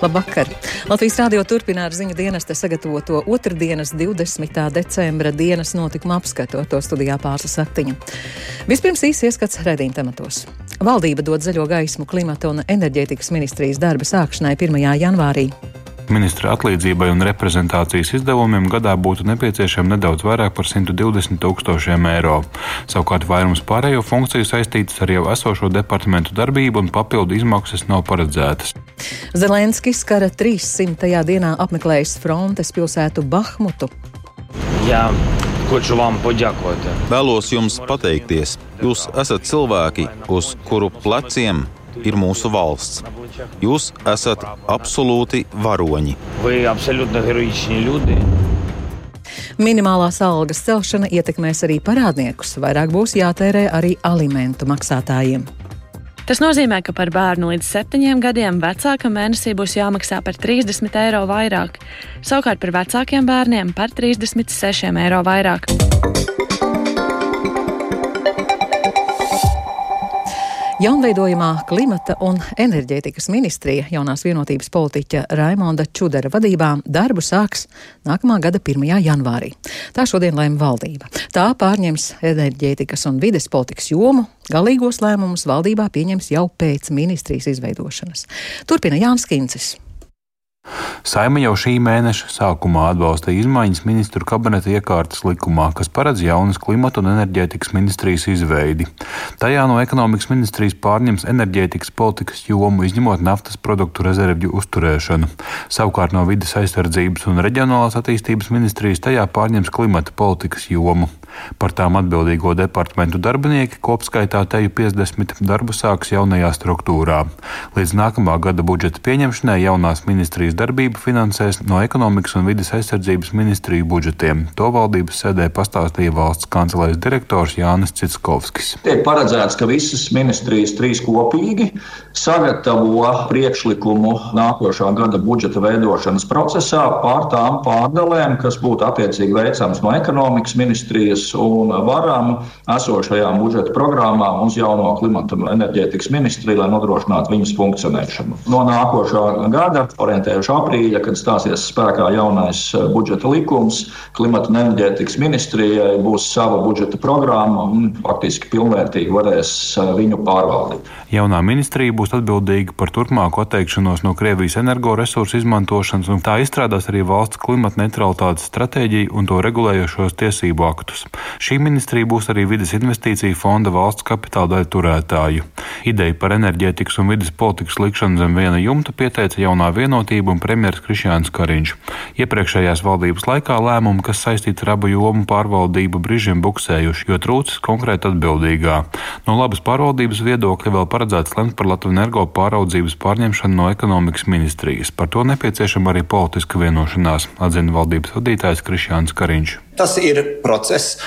Labvakar! Latvijas rādio turpina ar ziņu dienesta sagatavoto otrdienas 20. decembra dienas notikuma apskatu, to studijā pārslas aktiņa. Vispirms īsi ieskats redzījuma tematos. Valdība dod zaļo gaismu klimata un enerģētikas ministrijas darba sākšanai 1. janvārī ministra atlīdzībai un reprezentācijas izdevumiem gadā būtu nepieciešama nedaudz vairāk par 120 tūkstošiem eiro. Savukārt vairums pārējo funkciju saistītas ar jau esošo departamentu darbību un papildu izmaksas nav paredzētas. Zelenskis kara 300. dienā apmeklējis frontes pilsētu Bahmutu. Jā. Хочу вам подякувати. Vēlos jums pateikties. Jūs esat cilvēki, uz kuru pleciem ir mūsu valsts. Jūs esat absolūti varoņi. Ви абсолютно героїчні люди. Minimālās algas celšana ietekmēs arī parādniekus. Vairāk būs jātērē arī alimentu maksātājiem. Tas nozīmē, ka par bērnu līdz septiņiem gadiem vecākam mēnesī būs jāmaksā par 30 eiro vairāk, savukārt par vecākiem bērniem par 36 eiro vairāk. Jaunveidojumā klimata un enerģētikas ministrija jaunās vienotības politiķa Raimonda Čudera vadībā darbu sāks nākamā gada 1. janvārī. Tā šodien lēma valdība. Tā pārņems enerģētikas un vides politikas jomu. Galīgos lēmumus valdībā pieņems jau pēc ministrijas izveidošanas. Turpina Jānis Kincis. Saima jau šī mēneša sākumā atbalstīja izmaiņas ministru kabineta iekārtas likumā, kas paredz jaunas klimata un enerģētikas ministrijas izveidi. Tajā no ekonomikas ministrijas pārņems enerģētikas politikas jomu, izņemot naftas produktu rezervju uzturēšanu. Savukārt no vidas aizsardzības un reģionālās attīstības ministrijas tajā pārņems klimata politikas jomu. Par tām atbildīgo departamentu darbinieki kopskaitā teju 50 darbu sāks jaunajā struktūrā. Līdz nākamā gada budžeta pieņemšanai jaunās ministrijas darbību finansēs no ekonomikas un vidas aizsardzības ministriju budžetiem. To valdības sēdē pastāstīja valsts kancelēs direktors Jānis Citskovskis. Tiek paredzēts, ka visas ministrijas trīs kopīgi sagatavo priekšlikumu nākošā gada budžeta veidošanas procesā pār tām pārdalēm, kas būtu attiecīgi veicams no ekonomikas ministrijas puses un varam esošajām budžeta programmām uz jauno klimata un enerģētikas ministriju, lai nodrošinātu viņas funkcionēšanu. No nākošā gada, orientējuši aprīļa, kad stāsies spēkā jaunais eh, budžeta likums, klimata un enerģētikas ministrijai būs sava budžeta programma un faktiski pilnvērtīgi varēs eh, viņu pārvaldīt. Jaunā ministrija būs atbildīga par turpmāko atteikšanos no Krievijas energoresursu izmantošanas, un tā izstrādās arī valsts klimata neutralitātes stratēģiju un to regulējošos tiesību aktus. Šī ministrija būs arī vidas investīcija fonda valsts kapitāla daļu turētāju. Ideja par enerģētikas un vidas politikas likšanu zem viena jumta pieteica jaunā vienotība un premjeras Krišjāns Kariņš. Iepriekšējās valdības laikā lēmumi, kas saistīti ar abu jomu pārvaldību, brīžiem buksējuši, jo trūcis konkrēti atbildīgā. No labas pārvaldības viedokļa vēl paredzēts lemt par Latvijas energo pāraudzības pārņemšanu no ekonomikas ministrijas. Par to nepieciešama arī politiska vienošanās, atzina valdības vadītājs Krišjāns Kariņš. Tas ir process.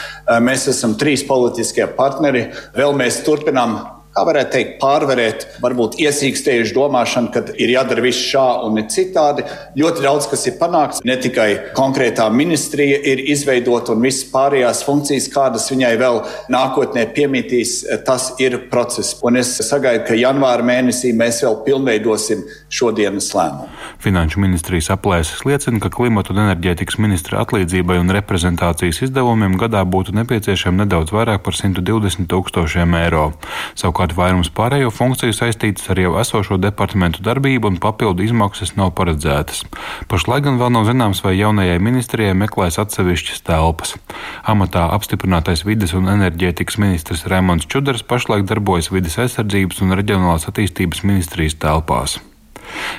Mēs esam trīs politiskie partneri. Vēl mēs turpinām kā varētu teikt, pārvarēt varbūt iesīkstējušu domāšanu, ka ir jādara viss šā un ne citādi. Ļoti daudz kas ir panākts. Ne tikai konkrētā ministrija ir izveidota un visas pārējās funkcijas, kādas viņai vēl nākotnē piemītīs, tas ir process. Un es sagaidu, ka janvāra mēnesī mēs vēl pilnveidosim šodienas lēmumu. Finanšu ministrijas aplēses liecina, ka klimata un enerģētikas ministra atlīdzībai un reprezentācijas izdevumiem gadā būtu nepieciešama nedaudz vairāk par 120 tūkstošiem eiro. Savukārt Savukārt vairums pārējo funkciju saistītas ar jau esošo departamentu darbību un papildu izmaksas nav paredzētas. Pašlaik gan vēl nav zināms, vai jaunajai ministrijai meklēs atsevišķas telpas. Amatā apstiprinātais vides un enerģētikas ministrs Raimons Čudars pašlaik darbojas vides aizsardzības un reģionālās attīstības ministrijas telpās.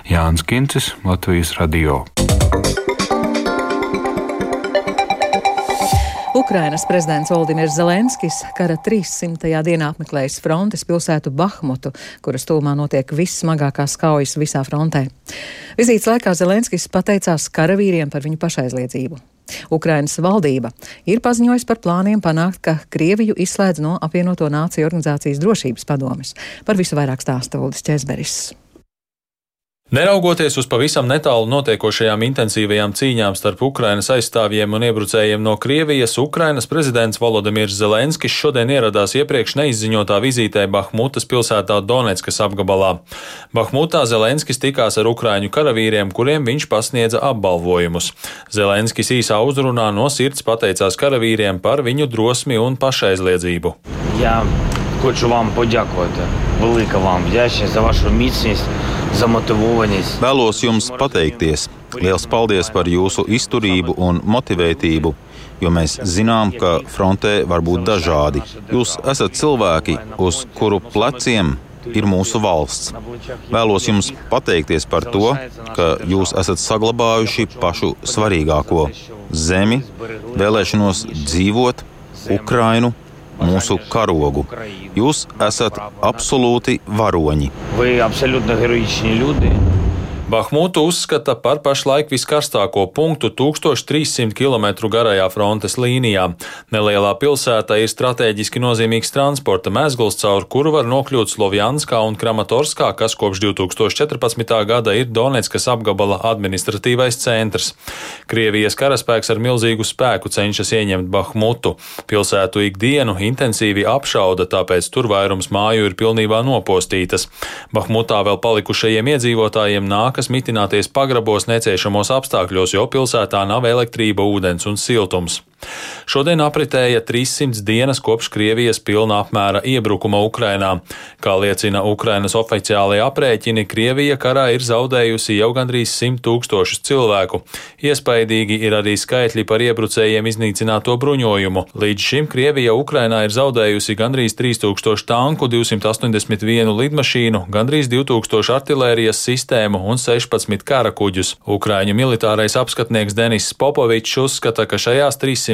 Jānis Kincis, Latvijas Radio. Ukrainas prezidents Valdimirs Zelenskis kara 300. dienā apmeklējis frontes pilsētu Bahmutu, kuras tūmā notiek vissmagākās kaujas visā frontē. Vizītes laikā Zelenskis pateicās karavīriem par viņu pašaizliedzību. Ukrainas valdība ir paziņojusi par plāniem panākt, ka Krieviju izslēdz no apvienoto nāciju organizācijas drošības padomes. Par visu vairāk stāsta Valdis Česberis. Neraugoties uz pavisam netālu notiekošajām intensīvajām cīņām starp Ukrainas aizstāvjiem un iebrucējiem no Krievijas, Ukrainas prezidents Volodimirs Zelenskis šodien ieradās iepriekš neizziņotā vizītē Bahmutas pilsētā Donetskas apgabalā. Bahmutā Zelenskis tikās ar ukraiņu karavīriem, kuriem viņš pasniedza apbalvojumus. Zelenskis īsā uzrunā no sirds pateicās karavīriem par viņu drosmi un pašaizliedzību. Я хочу вам подякувати. Велика вам вдячність за вашу міцність, zamotivovanīts. Vēlos jums pateikties. Liels paldies par jūsu izturību un motivētību, jo mēs zinām, ka frontē var būt dažādi. Jūs esat cilvēki, uz kuru pleciem ir mūsu valsts. Vēlos jums pateikties par to, ka jūs esat saglabājuši pašu svarīgāko - zemi, vēlēšanos dzīvot, Ukrainu mūsu karogu. Jūs esat absolūti varoņi. Ви абсолютно героїчні люди. Bahmutu uzskata par pašlaik viskarstāko punktu 1300 km garajā frontes līnijā. Nelielā pilsēta ir strateģiski nozīmīgs transporta mezgls, caur kuru var nokļūt Slovjanskā un Kramatorskā, kas kopš 2014. gada ir Donetskas apgabala administratīvais centrs. Krievijas karaspēks ar milzīgu spēku cenšas ieņemt Bahmutu. Pilsētu ikdienu intensīvi apšauda, tāpēc tur vairums māju ir pilnībā nopostītas. Bahmutā vēl palikušajiem iedzīvotājiem nākas mitināties pagrabos neciešamos apstākļos, jo pilsētā nav elektrība, ūdens un siltums. Šodien apritēja 300 dienas kopš Krievijas pilna apmēra iebrukuma Ukrainā. Kā liecina Ukrainas oficiālajie aprēķini, Krievija karā ir zaudējusi jau gandrīz 100 tūkstošus cilvēku. Iespaidīgi ir arī skaitļi par iebrucējiem iznīcināto bruņojumu. Līdz šim Krievija Ukrainā ir zaudējusi gandrīz 3000 tanku, 281 lidmašīnu, gandrīz 2000 artilērijas sistēmu un 16 kara kuģus. Ukraiņu militārais apskatnieks Denis Popovičs uzskata, ka šajās 300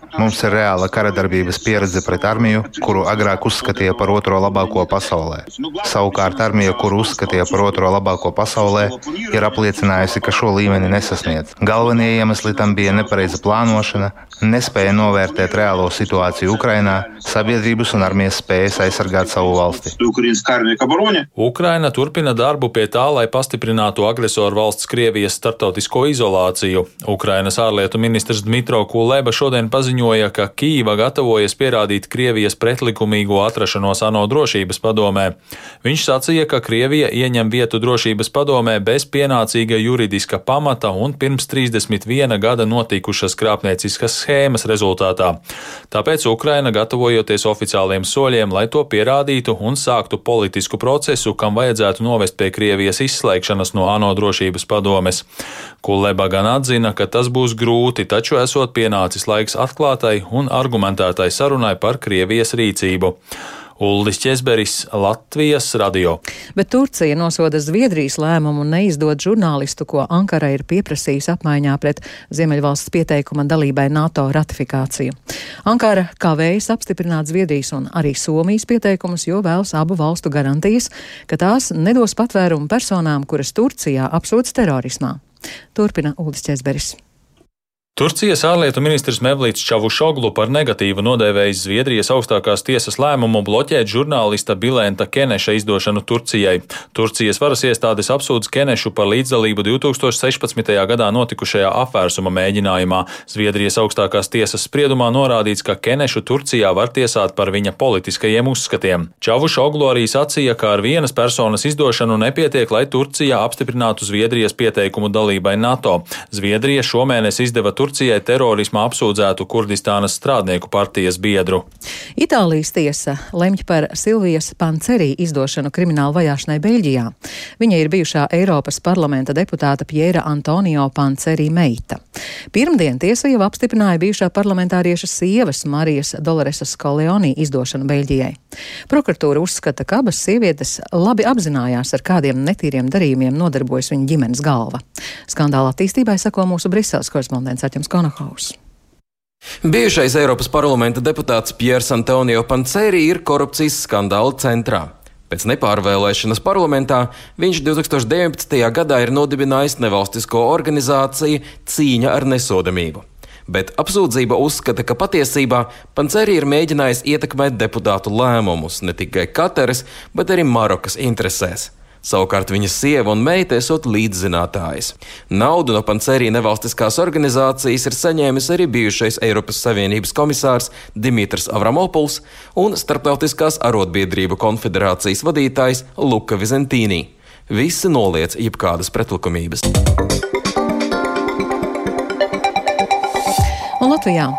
Mums ir reāla kara darbības pieredze pret armiju, kuru agrāk uzskatīja par otro labāko pasaulē. Savukārt armija, kuru uzskatīja par otro labāko pasaulē, ir apliecinājusi, ka šo līmeni nesasniedz. Galvenie iemesli tam bija nepareiza plānošana, nespēja novērtēt reālo situāciju Ukrainā, sabiedrības un armijas spējas aizsargāt savu valsti. Ukraina turpina darbu pie tā, lai pastiprinātu agresoru valsts Krievijas starptautisko izolāciju. Ukrainas ārlietu ministrs Dmitro Kuleba šodien paziņoja, ka Kīva gatavojas pierādīt Krievijas pretlikumīgo atrašanos ANO drošības padomē. Viņš sacīja, ka Krievija ieņem vietu drošības padomē bez pienācīga juridiska pamata un pirms 31 gada notikušas krāpnieciskas schēmas rezultātā. Tāpēc Ukraina gatavojoties oficiāliem soļiem, lai to pierādītu un sāktu politisku procesu, kam vajadzētu novest pie Krievijas izslēgšanas no ANO drošības padomes. Kuleba gan atzina, ka tas būs grūti, taču esot pienācis laiks atklātai un argumentētai sarunai par Krievijas rīcību. Uldis Česberis, Latvijas radio. Bet Turcija nosoda Zviedrijas lēmumu neizdot žurnālistu, ko Ankara ir pieprasījusi apmaiņā pret Ziemeļvalsts pieteikuma dalībai NATO ratifikāciju. Ankara kavējas apstiprināt Zviedrijas un arī Somijas pieteikumus, jo vēlas abu valstu garantijas, ka tās nedos patvērumu personām, kuras Turcijā apsūdz terorismā. Turpina Uldis Česberis. Turcijas ārlietu ministrs Mevlīts Čavušoglu par negatīvu nodēvējis Zviedrijas augstākās tiesas lēmumu bloķēt žurnālista Bilenta Keneša izdošanu Turcijai. Turcijas varas iestādes apsūdz Kenešu par līdzdalību 2016. gadā notikušajā apvērsuma mēģinājumā. Zviedrijas augstākās tiesas spriedumā norādīts, ka Kenešu Turcijā var tiesāt par viņa politiskajiem uzskatiem. Čavušoglu arī sacīja, ka ar vienas personas izdošanu nepietiek, lai Turcija apstiprinātu Zviedrijas pieteikumu dalībai NATO. Zviedrija šomēnes izdeva Turcijai terorismā apsūdzētu Kurdistānas strādnieku partijas biedru. Itālijas tiesa lemj par Silvijas Pancerī izdošanu kriminālu vajāšanai Beļģijā. Viņa ir bijušā Eiropas parlamenta deputāta Piera Antonio Pancerī meita. Pirmdien tiesa jau apstiprināja bijušā parlamentārieša sievas Marijas Doloresas Koleonī izdošanu Beļģijai. Prokuratūra uzskata, ka abas sievietes labi apzinājās, ar kādiem netīriem darījumiem nodarbojas viņa ģimenes galva. Skandāla attīstībai sako mūsu Briseles korespondents Aķems Konohaus. Bijušais Eiropas parlamenta deputāts Piers Antonio Panceri ir korupcijas skandāla centrā. Pēc nepārvēlēšanas parlamentā viņš 2019. gadā ir nodibinājis nevalstisko organizāciju Cīņa ar nesodamību. bet apsūdzība uzskata, ka patiesībā Panceri ir mēģinājis ietekmēt deputātu lēmumus ne tikai Kateras, bet arī Marokas interesēs. Savukārt viņas sieva un meita esot līdzzinātājas. Naudu no Pancerī nevalstiskās organizācijas ir saņēmis arī bijušais Eiropas Savienības komisārs Dimitrs Avramopuls un Startautiskās arotbiedrību konfederācijas vadītājs Luka Vizentīnī. Visi noliedz jebkādas pretlikumības. Un Latvijā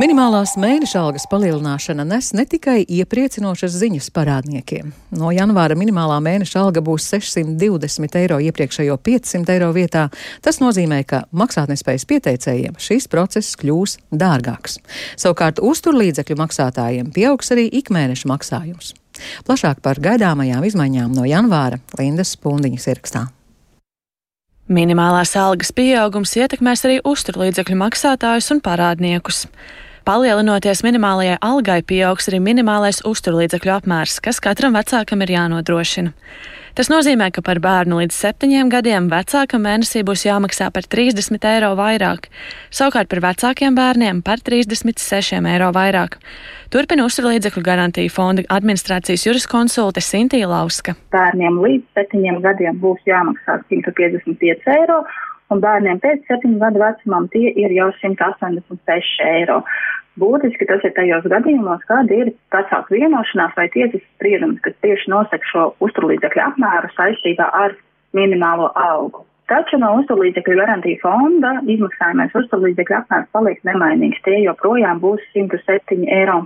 minimālās mēneša algas palielināšana nes ne tikai iepriecinošas ziņas parādniekiem. No janvāra minimālā mēneša alga būs 620 eiro iepriekšējo 500 eiro vietā. Tas nozīmē, ka maksātnespējas pieteicējiem šīs process kļūs dārgāks. Savukārt uzturlīdzekļu maksātājiem pieaugs arī ikmēneša maksājums. Plašāk par gaidāmajām izmaiņām no janvāra Lindas Spundiņas ierakstā. Minimālās algas pieaugums ietekmēs arī uzturlīdzekļu maksātājus un parādniekus. Palielinoties minimālajai algai, pieaugs arī minimālais uzturlīdzekļu apmērs, kas katram vecākam ir jānodrošina. Tas nozīmē, ka par bērnu līdz septiņiem gadiem vecākam mēnesī būs jāmaksā par 30 eiro vairāk, savukārt par vecākiem bērniem par 36 eiro vairāk. Turpina uzturlīdzekļu garantiju fonda administrācijas juriskonsulte Sintīja Lauska. Bērniem līdz septiņiem gadiem būs jāmaksā 155 eiro, un bērniem pēc septiņu gadu vecumam tie ir jau 186 eiro. Būtiski tas ir tajos gadījumos, kad ir vecāku vienošanās vai tiesas spriedums, kas tieši nosaka šo uzturlīdzekļu apmēru saistībā ar minimālo algu. Taču no uzturlīdzekļu garantija fonda izmaksājumais uzturlīdzekļu apmērs paliks nemainīgs. Tie joprojām būs 107,50 eiro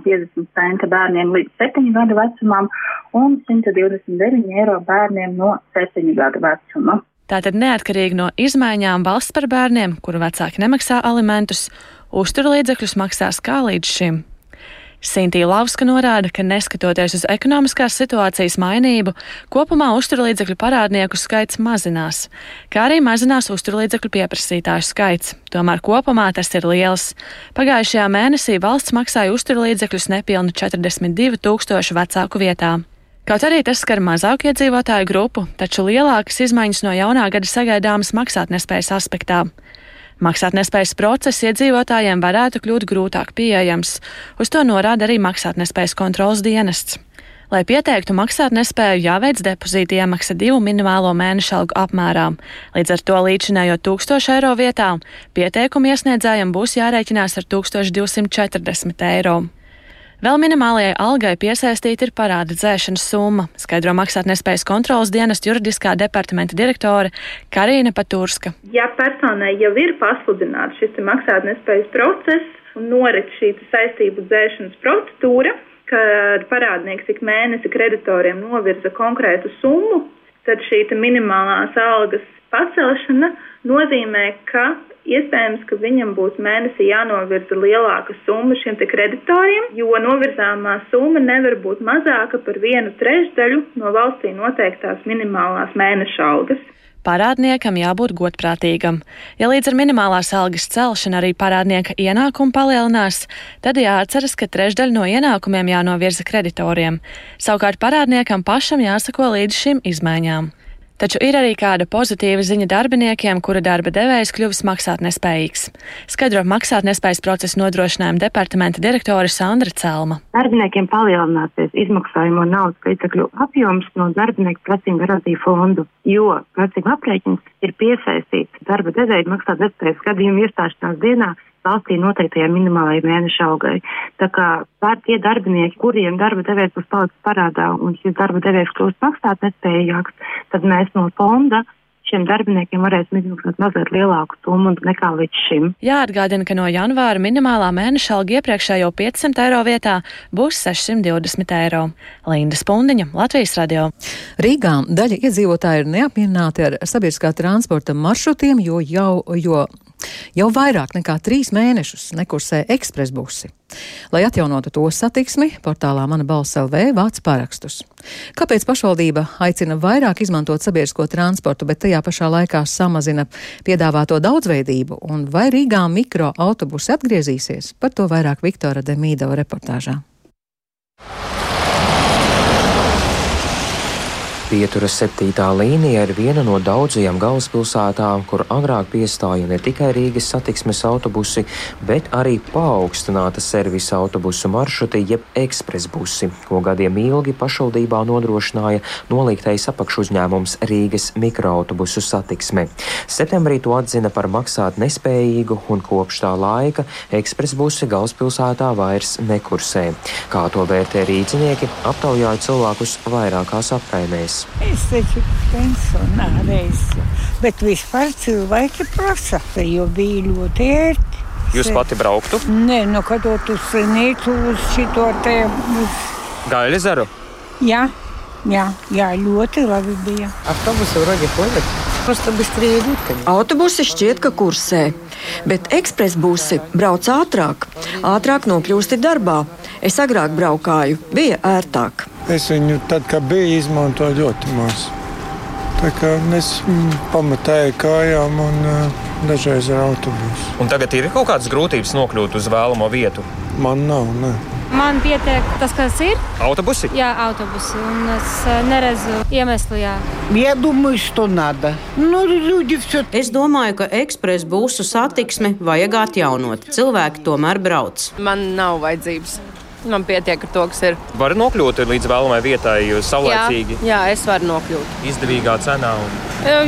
bērniem līdz 7 gadu vecumam un 129 eiro bērniem no 7 gadu vecuma. Tātad neatkarīgi no izmaiņām valsts par bērniem, kuru vecāki nemaksā alimentus, uzturlīdzekļus maksās kā līdz šim. Sintīna Lauska norāda, ka neskatoties uz ekonomiskās situācijas mainību, kopumā uzturlīdzekļu parādnieku skaits mazinās, kā arī mazinās uzturlīdzekļu pieprasītāju skaits. Tomēr kopumā tas ir liels. Pagājušajā mēnesī valsts maksāja uzturlīdzekļus nepilnu 42 tūkstošu vecāku vietā. Kaut arī tas skar mazāku iedzīvotāju grupu, taču lielākas izmaiņas no jaunā gada sagaidāmas maksātnespējas aspektā. Maksātnespējas process iedzīvotājiem varētu kļūt grūtāk pieejams. Uz to norāda arī maksātnespējas kontrolas dienests. Lai pieteiktu maksātnespēju, jāveic depozīta iemaksa divu minimālo mēnešu algu apmērā. Līdz ar to līdzinājot 1000 eiro vietā, pieteikumu iesniedzējiem būs jārēķinās ar 1240 eiro. Vēl minimālajai algai piesaistīta ir parāda dzēšanas summa, skaidro maksātnespējas kontrolas dienas juridiskā departamenta direktore Karina Paturska. Ja personai jau ir pasludināts šis maksātnespējas process un norit šī saistību dzēšanas procedūra, kad parādnieks ik mēnesi kreditoriem novirza konkrētu summu, tad šī minimālās algas pacelšana nozīmē, ka Iespējams, ka viņam būs mēnesī jānovirza lielāka summa šiem kreditoriem, jo novirzāmā summa nevar būt mazāka par vienu trešdaļu no valstī noteiktās minimālās mēneša algas. Parādniekam jābūt godprātīgam. Ja līdz ar minimālās algas celšanu arī parādnieka ienākumi palielinās, tad jāatceras, ka trešdaļa no ienākumiem jānovirza kreditoriem. Savukārt parādniekam pašam jāsako līdz šīm izmaiņām. Taču ir arī kāda pozitīva ziņa darbiniekiem, kura darba devējs kļuvis maksātnespējīgs. Skaidro maksātnespējas procesa nodrošinājuma departamenta direktore Sandra Celma. Darbiniekiem palielināsies izmaksājumu naudas līdzekļu apjoms no darbinieku prasību garantiju fondu, jo prasību aprēķins ir piesaistīts darba devēja maksātnespējas gadījumu iestāšanās dienā valstī noteiktajai minimālajai mēneša algai. Tā kā pār tie darbinieki, kuriem darba devējs būs palicis parādā un šis darba devējs kļūst maksāt nespējīgāks, tad mēs no fonda šiem darbiniekiem varēsim izmaksāt mazliet lielāku summu nekā līdz šim. Jāatgādina, ka no janvāra minimālā mēneša alga iepriekšējo 500 eiro vietā būs 620 eiro. Linda Spundiņa, Latvijas radio. Rīgā daļa iedzīvotāji ir neapmierināti ar sabiedriskā transporta maršrutiem, jo jau, jo Jau vairāk nekā trīs mēnešus nekursē ekspresbusi. Lai atjaunotu to satiksmi, portālā Mana balss LV vāc parakstus. Kāpēc pašvaldība aicina vairāk izmantot sabiedrisko transportu, bet tajā pašā laikā samazina piedāvāto daudzveidību, un vai Rīgā mikroautobusi atgriezīsies? Par to vairāk Viktora Demīdova reportāžā. Pieturas septītā līnija ir viena no daudzajām galvaspilsētām, kur agrāk piestāja ne tikai Rīgas satiksmes autobusi, bet arī paaugstināta servisa autobusu maršruti, jeb ekspresbusi, ko gadiem ilgi pašvaldībā nodrošināja nolīgtais apakšuzņēmums Rīgas mikroautobusu satiksme. Septembrī to atzina par maksāt nespējīgu, un kopš tā laika ekspresbusi galvaspilsētā vairs nekursē. Kā to vērtē rīcinieki, aptaujāja cilvēkus vairākās apkaimēs es? Es taču pensionārais, bet vispār cilvēki prasa, jo bija ļoti ērti. Jūs pati brauktu? Nē, nu, kad uz slimnīcu uz šito te. Uz... Gaļezaru? Jā, jā, jā, ļoti labi bija. Autobusi вроде ходят. Просто быстрее идут, конечно. Autobusi šķiet, ka kursē, bet ekspresbusi brauc ātrāk. Ātrāk nokļūsti darbā. Es agrāk braukāju, bija ērtāk. Es viņu tad, kad biju, izmantoju ļoti maz. Tā kā es pamatēju kājām un uh, dažreiz ar autobusu. Un tagad ir kaut kādas grūtības nokļūt uz vēlamo vietu? Man nav. Ne. Man pietiek tas, kas ir. Autobusi? Jā, autobusi. Un es neredzu iemeslu. Jā. Я думаю, что надо. Ну, люди все. Es domāju, ka ekspresa būsu satiksmi vajag atjaunot. Cilvēki tomēr brauc. Man nav vajadzības. Man pietiek ar to, kas ir. Var nokļūt līdz vēlamai vietai saulēcīgi. Jā, jā, es varu nokļūt. Izdevīgā cenā. Un...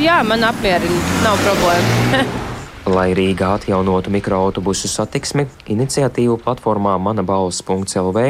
Jā, man apmierina. Nav problēma. Lai Rīgā atjaunotu mikroautobusu satiksmi, iniciatīvu platformā manabalss.lv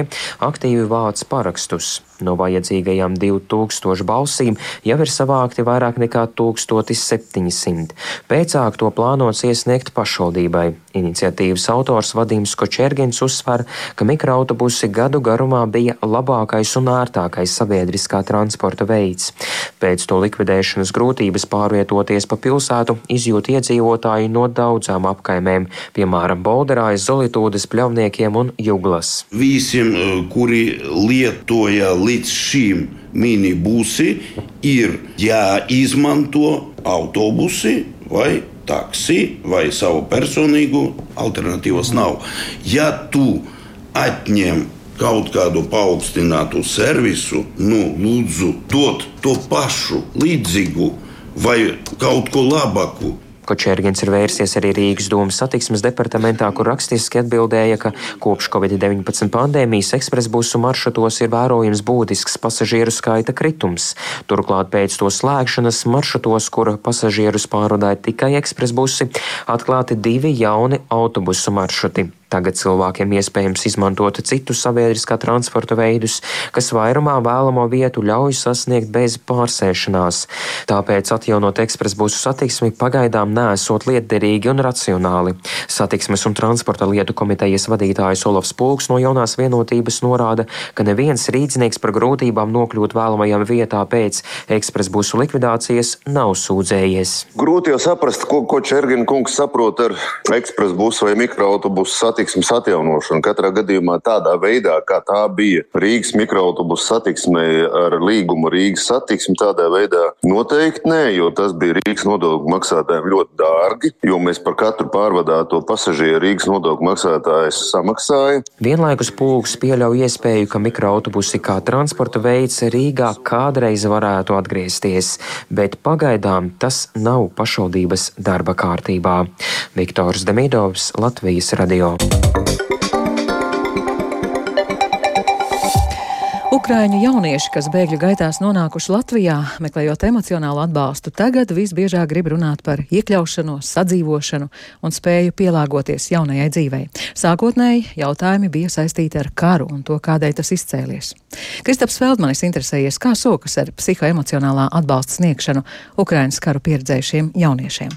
aktīvi vāc parakstus. No vajadzīgajām 2000 balsīm jau ir savākti vairāk nekā 1700. Pēcāk to plānots iesniegt pašvaldībai. Iniciatīvas autors Vadims Kočergins uzsver, ka mikroautobusi gadu garumā bija labākais un ērtākais sabiedriskā transporta veids. Pēc to likvidēšanas grūtības pārvietoties pa pilsētu izjūt iedzīvotāji no daudzām apkaimēm, piemēram, Bolderājas, Zolitūdas, Pļavniekiem un Juglas. Visiem, kuri lietoja līdz šim minibusi, ir jāizmanto autobusi vai taksi vai savu personīgu alternatīvas nav. Ja tu atņem kaut kādu paaugstinātu servisu, nu, lūdzu, dot to pašu, līdzīgu vai kaut ko labāku. Kočērgens ir vērsies arī Rīgas domas satiksmes departamentā, kur rakstiski atbildēja, ka kopš Covid-19 pandēmijas ekspresbusu maršrutos ir vērojams būtisks pasažieru skaita kritums. Turklāt pēc to slēgšanas maršrutos, kur pasažierus pārvadāja tikai ekspresbusi, atklāti divi jauni autobusu maršruti. Tagad cilvēkiem iespējams izmantot citus sabiedriskā transporta veidus, kas vairumā vēlamo vietu ļauj sasniegt bez pārsēšanās. Tāpēc atjaunot ekspresbusu satiksmi pagaidām nesot lietderīgi un racionāli. Satiksmes un transporta lietu komitejas vadītājs Olofs Pulks no jaunās vienotības norāda, ka neviens rīdznieks par grūtībām nokļūt vēlamajam vietā pēc ekspresbusu likvidācijas nav sūdzējies. Grūti jau saprast, ko, ko Čergina kungs saprot ar ekspresbusu vai mikroautobusu satiksmi satiksmes atjaunošanu. Katrā gadījumā tādā veidā, kā tā bija Rīgas mikroautobusu satiksmē ar līgumu Rīgas satiksmi, tādā veidā noteikti nē, jo tas bija Rīgas nodokļu maksātājiem ļoti dārgi, jo mēs par katru pārvadāto pasažieru Rīgas nodokļu maksātājs samaksāja. Vienlaikus pulks pieļauj iespēju, ka mikroautobusi kā transporta veids Rīgā kādreiz varētu atgriezties, bet pagaidām tas nav pašvaldības darba kārtībā. Viktors Demidovs, Latvijas radio. Ukrāņu jaunieši, kas bēgļu gaitās nonākuši Latvijā, meklējot emocionālu atbalstu, tagad visbiežāk grib runāt par iekļaušanos, sadzīvošanu un spēju pielāgoties jaunajai dzīvei. Sākotnēji jautājumi bija saistīti ar karu un to, kādēļ tas izcēlies. Kristaps Feldmanis interesējies, kā sokas ar psihoemocionālā atbalsta sniegšanu Ukrainas karu pieredzējušiem jauniešiem.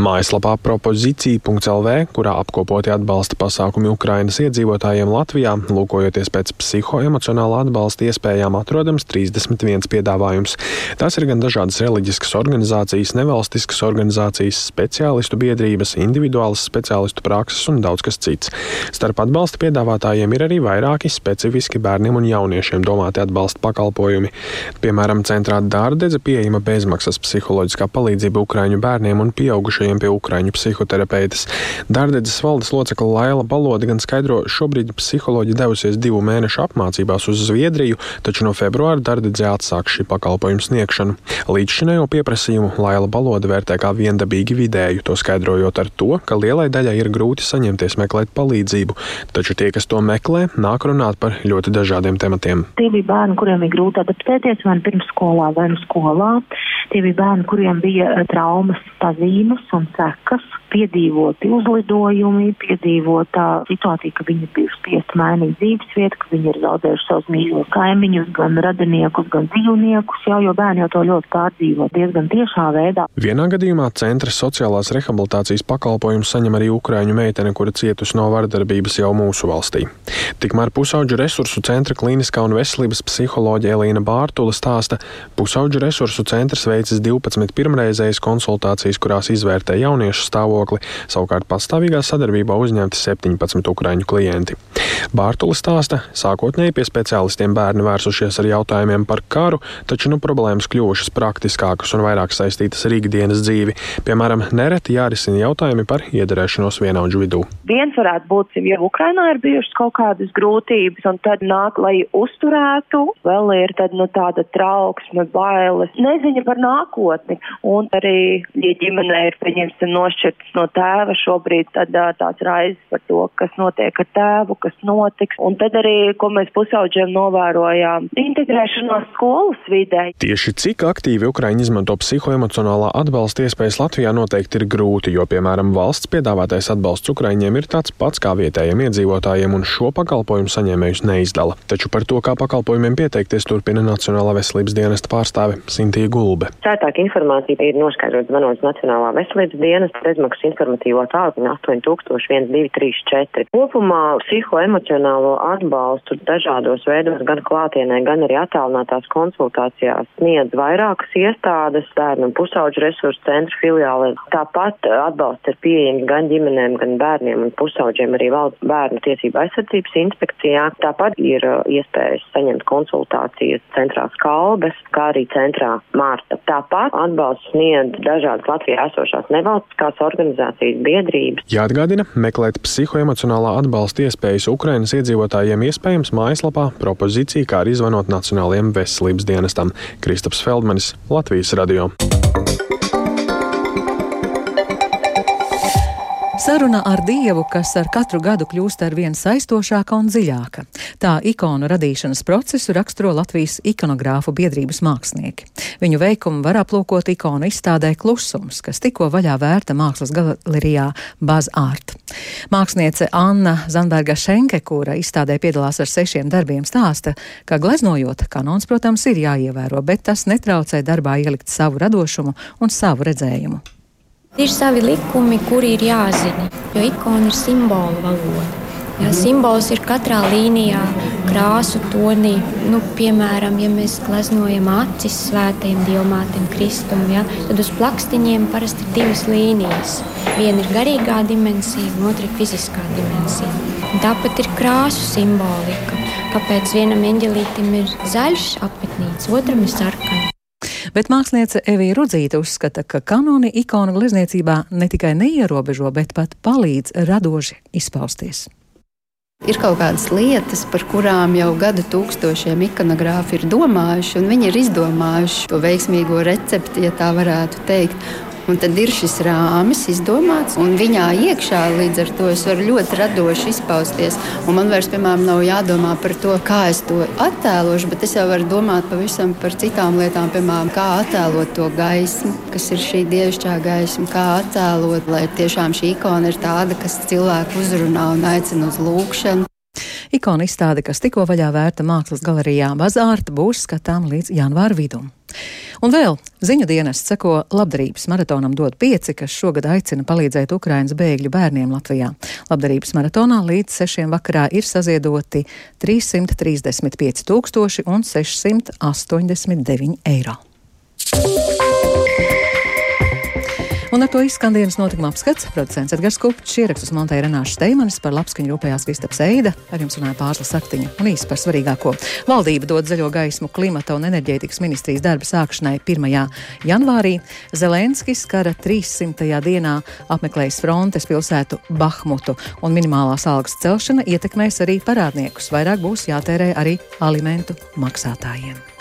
Mājaslapā propozīcija.lv, kurā apkopoti atbalsta pasākumi Ukrainas iedzīvotājiem Latvijā, lūkojoties pēc psihoemocionāla atbalsta iespējām, atrodams 31 piedāvājums. Tas ir gan dažādas reliģiskas organizācijas, nevalstiskas organizācijas, speciālistu biedrības, individuālas speciālistu prakses un daudz kas cits. Starp atbalsta piedāvātājiem ir arī vairāki specifiski bērniem un jauniešiem domāti atbalsta pakalpojumi. Piemēram, centrā Dārdedze pieejama bezmaksas psiholoģiskā palīdzība Ukraiņu bērniem un pieaugušiem pieaugušajiem pie ukraiņu psihoterapeitas. Dārdedzes valdes locekla Laila Balode gan skaidro, šobrīd psiholoģi devusies divu mēnešu apmācībās uz Zviedriju, taču no februāra Dārdedzē atsāks šī pakalpojuma sniegšanu. Līdzšinējo pieprasījumu Laila Balode vērtē kā viendabīgi vidēju, to skaidrojot ar to, ka lielai daļai ir grūti saņemties meklēt palīdzību, taču tie, kas to meklē, nāk runāt par ļoti dažādiem tematiem. Tie bija bērni, kuriem ir grūti adaptēties vai nu pirmsskolā, vai nu skolā. Tie bija bērni, kuriem bija eh, traumas pazīmes un sekas, piedzīvoti uzlidojumi, piedzīvota situācija, ka viņi bija spiest mainīt dzīves vietu, ka viņi ir zaudējuši savus mīļos kaimiņus, gan radiniekus, gan dzīvniekus, jau, jo bērni jau to ļoti pārdzīvo diezgan tiešā veidā. Vienā gadījumā centra sociālās rehabilitācijas pakalpojumu saņem arī ukraiņu meitene, kura cietusi no vardarbības jau mūsu valstī. Tikmēr pusauģu resursu centra klīniskā un veselības psiholoģija Elīna Bārtula stāsta, pusauģu resursu centrs veicis 12 pirmreizējas konsultācijas, kurās izvērtē jauniešu stāvokli savukārt pastāvīgā sadarbībā uzņemti 17 ukraiņu klienti. Bārtulis stāsta, sākotnēji pie speciālistiem bērni vērsušies ar jautājumiem par karu, taču nu problēmas kļuvušas praktiskākas un vairāk saistītas ar ikdienas dzīvi. Piemēram, nereti jārisina jautājumi par iederēšanos vienaudžu vidū. Viens varētu būt, ja Ukrainā ir bijušas kaut kādas grūtības, un tad nāk, lai uzturētu, vēl ir tad, nu, tāda trauksme, bailes, neziņa par nākotni. Un arī, ja ģimenē ir, pieņemsim, nošķirts no tēva šobrīd, tad tās raizes par to, kas notiek ar tēvu, kas notiks. Un tad arī, ko mēs pusauģiem novērojām, integrēšanos skolas vidē. Tieši cik aktīvi Ukraiņi izmanto psihoemocionālā atbalsta iespējas Latvijā noteikti ir grūti, jo, piemēram, valsts piedāvātais atbalsts Ukraiņiem ir tāds pats kā vietējiem iedzīvotājiem, un šo pakalpojumu saņēmējus neizdala. Taču par to, kā pakalpojumiem pieteikties, turpina Nacionālā veselības dienesta pārstāve Sintīja Gulbe. Cētāka informācija ir noskaidrota zvanot Nacionālā veselības dienesta bezmaksas informatīvo tālruņu 801234. Kopumā psihoemocionālo atbalstu dažādos veidos, gan klātienē, gan arī attālinātās konsultācijās sniedz vairākas iestādes, bērnu un pusauģu resursu centru filiālē. Tāpat atbalsts ir pieejams gan ģimenēm, gan bērniem un pusauģiem arī valsts bērnu tiesību aizsardzības inspekcijā. Tāpat ir uh, iespējas saņemt konsultācijas centrā Skalbes, kā arī centrā Mārta. Tāpat atbalsts sniedz dažādas Latvijā esošās nevalstiskās organizācijas biedrības. Jāatgādina, meklēt psihoemocionālā atbalsta iespējas Ukrainas iedzīvotājiem iespējams mājaslapā propozīcija, kā arī zvanot Nacionālajiem veselības dienestam. Kristaps Feldmanis, Latvijas radio. Saruna ar Dievu, kas ar katru gadu kļūst ar vien saistošāka un dziļāka. Tā ikonu radīšanas procesu raksturo Latvijas ikonogrāfu biedrības mākslinieki. Viņu veikumu var aplūkot ikonu izstādē Klusums, kas tikko vaļā vērta mākslas galerijā Baz Art. Māksliniece Anna Zanberga Šenke, kura izstādē piedalās ar sešiem darbiem, stāsta, ka gleznojot, kanons, protams, ir jāievēro, bet tas netraucē darbā ielikt savu radošumu un savu redzējumu. Ir savi likumi, kuri ir jāzina, jo ikona ir simbolu valoda. Jā, simbols ir katrā līnijā, krāsu tonī. Nu, piemēram, ja mēs gleznojam acis svētajiem diamātiem, kristum, ja, tad uz plakstiņiem parasti ir divas līnijas. Viena ir garīgā dimensija, otra ir fiziskā dimensija. Tāpat ir krāsu simbolika. Kāpēc vienam eņģelītam ir zaļš apmetnīts, otram ir sarkans? Bet māksliniece Evija Rudzīte uzskata, ka kanoni ikonu glezniecībā ne tikai neierobežo, bet pat palīdz radoši izpausties. Ir kaut kādas lietas, par kurām jau gadu tūkstošiem ikonogrāfi ir domājuši, un viņi ir izdomājuši to veiksmīgo recepti, ja tā varētu teikt. Un tad ir šis rāmis izdomāts, un viņā iekšā līdz ar to es varu ļoti radoši izpausties. Un man vairs, piemēram, nav jādomā par to, kā es to attēlošu, bet es jau varu domāt pavisam par citām lietām, piemēram, kā attēlot to gaismu, kas ir šī dievišķā gaisma, kā attēlot, lai tiešām šī ikona ir tāda, kas cilvēku uzrunā un aicina uz lūgšanu. Ikona izstāde, kas tikko vaļā vērta mākslas galerijā Bazārta, būs skatām līdz janvāra vidum. Un vēl ziņu dienests seko labdarības maratonam dod pieci, kas šogad aicina palīdzēt Ukrainas bēgļu bērniem Latvijā. Labdarības maratonā līdz sešiem vakarā ir saziedoti 335 tūkstoši un 689 eiro. Un ar to izskan dienas notikuma apskats. Producents Edgars Kupčs, ierakstus montēja Renāša Steimanis, par labskaņu rūpējās Kristaps Eida, ar jums runāja Pārsla Saktiņa un īsi par svarīgāko. Valdība dod zaļo gaismu klimata un enerģētikas ministrijas darba sākšanai 1. janvārī. Zelenskis kara 300. dienā apmeklējis frontes pilsētu Bahmutu, un minimālās algas celšana ietekmēs arī parādniekus. Vairāk būs jātērē arī alimentu maksātājiem.